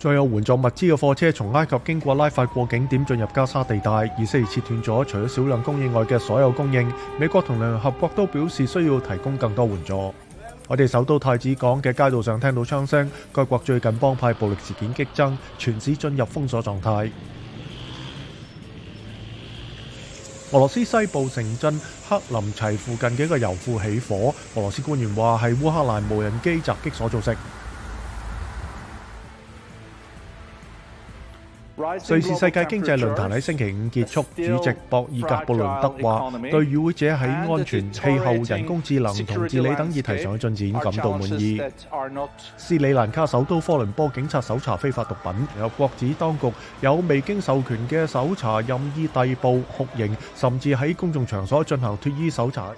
再有援助物资嘅货车从埃及经过拉法过境点进入加沙地带，疑似切断咗除咗少量供应外嘅所有供应。美国同联合国都表示需要提供更多援助。我哋首都太子港嘅街道上听到枪声，该国最近帮派暴力事件激增，全市进入封锁状态。俄罗斯西部城镇克林齐附近嘅一个油库起火，俄罗斯官员话系乌克兰无人机袭击所造成。瑞士世界經濟論壇喺星期五結束，主席博爾格布倫德話：對與會者喺安全、氣候、人工智能同治理等議題上嘅進展感到滿意。斯里蘭卡首都科倫坡警察搜查非法毒品，有國子當局有未經授權嘅搜查、任意逮捕、酷刑，甚至喺公眾場所進行脫衣搜查。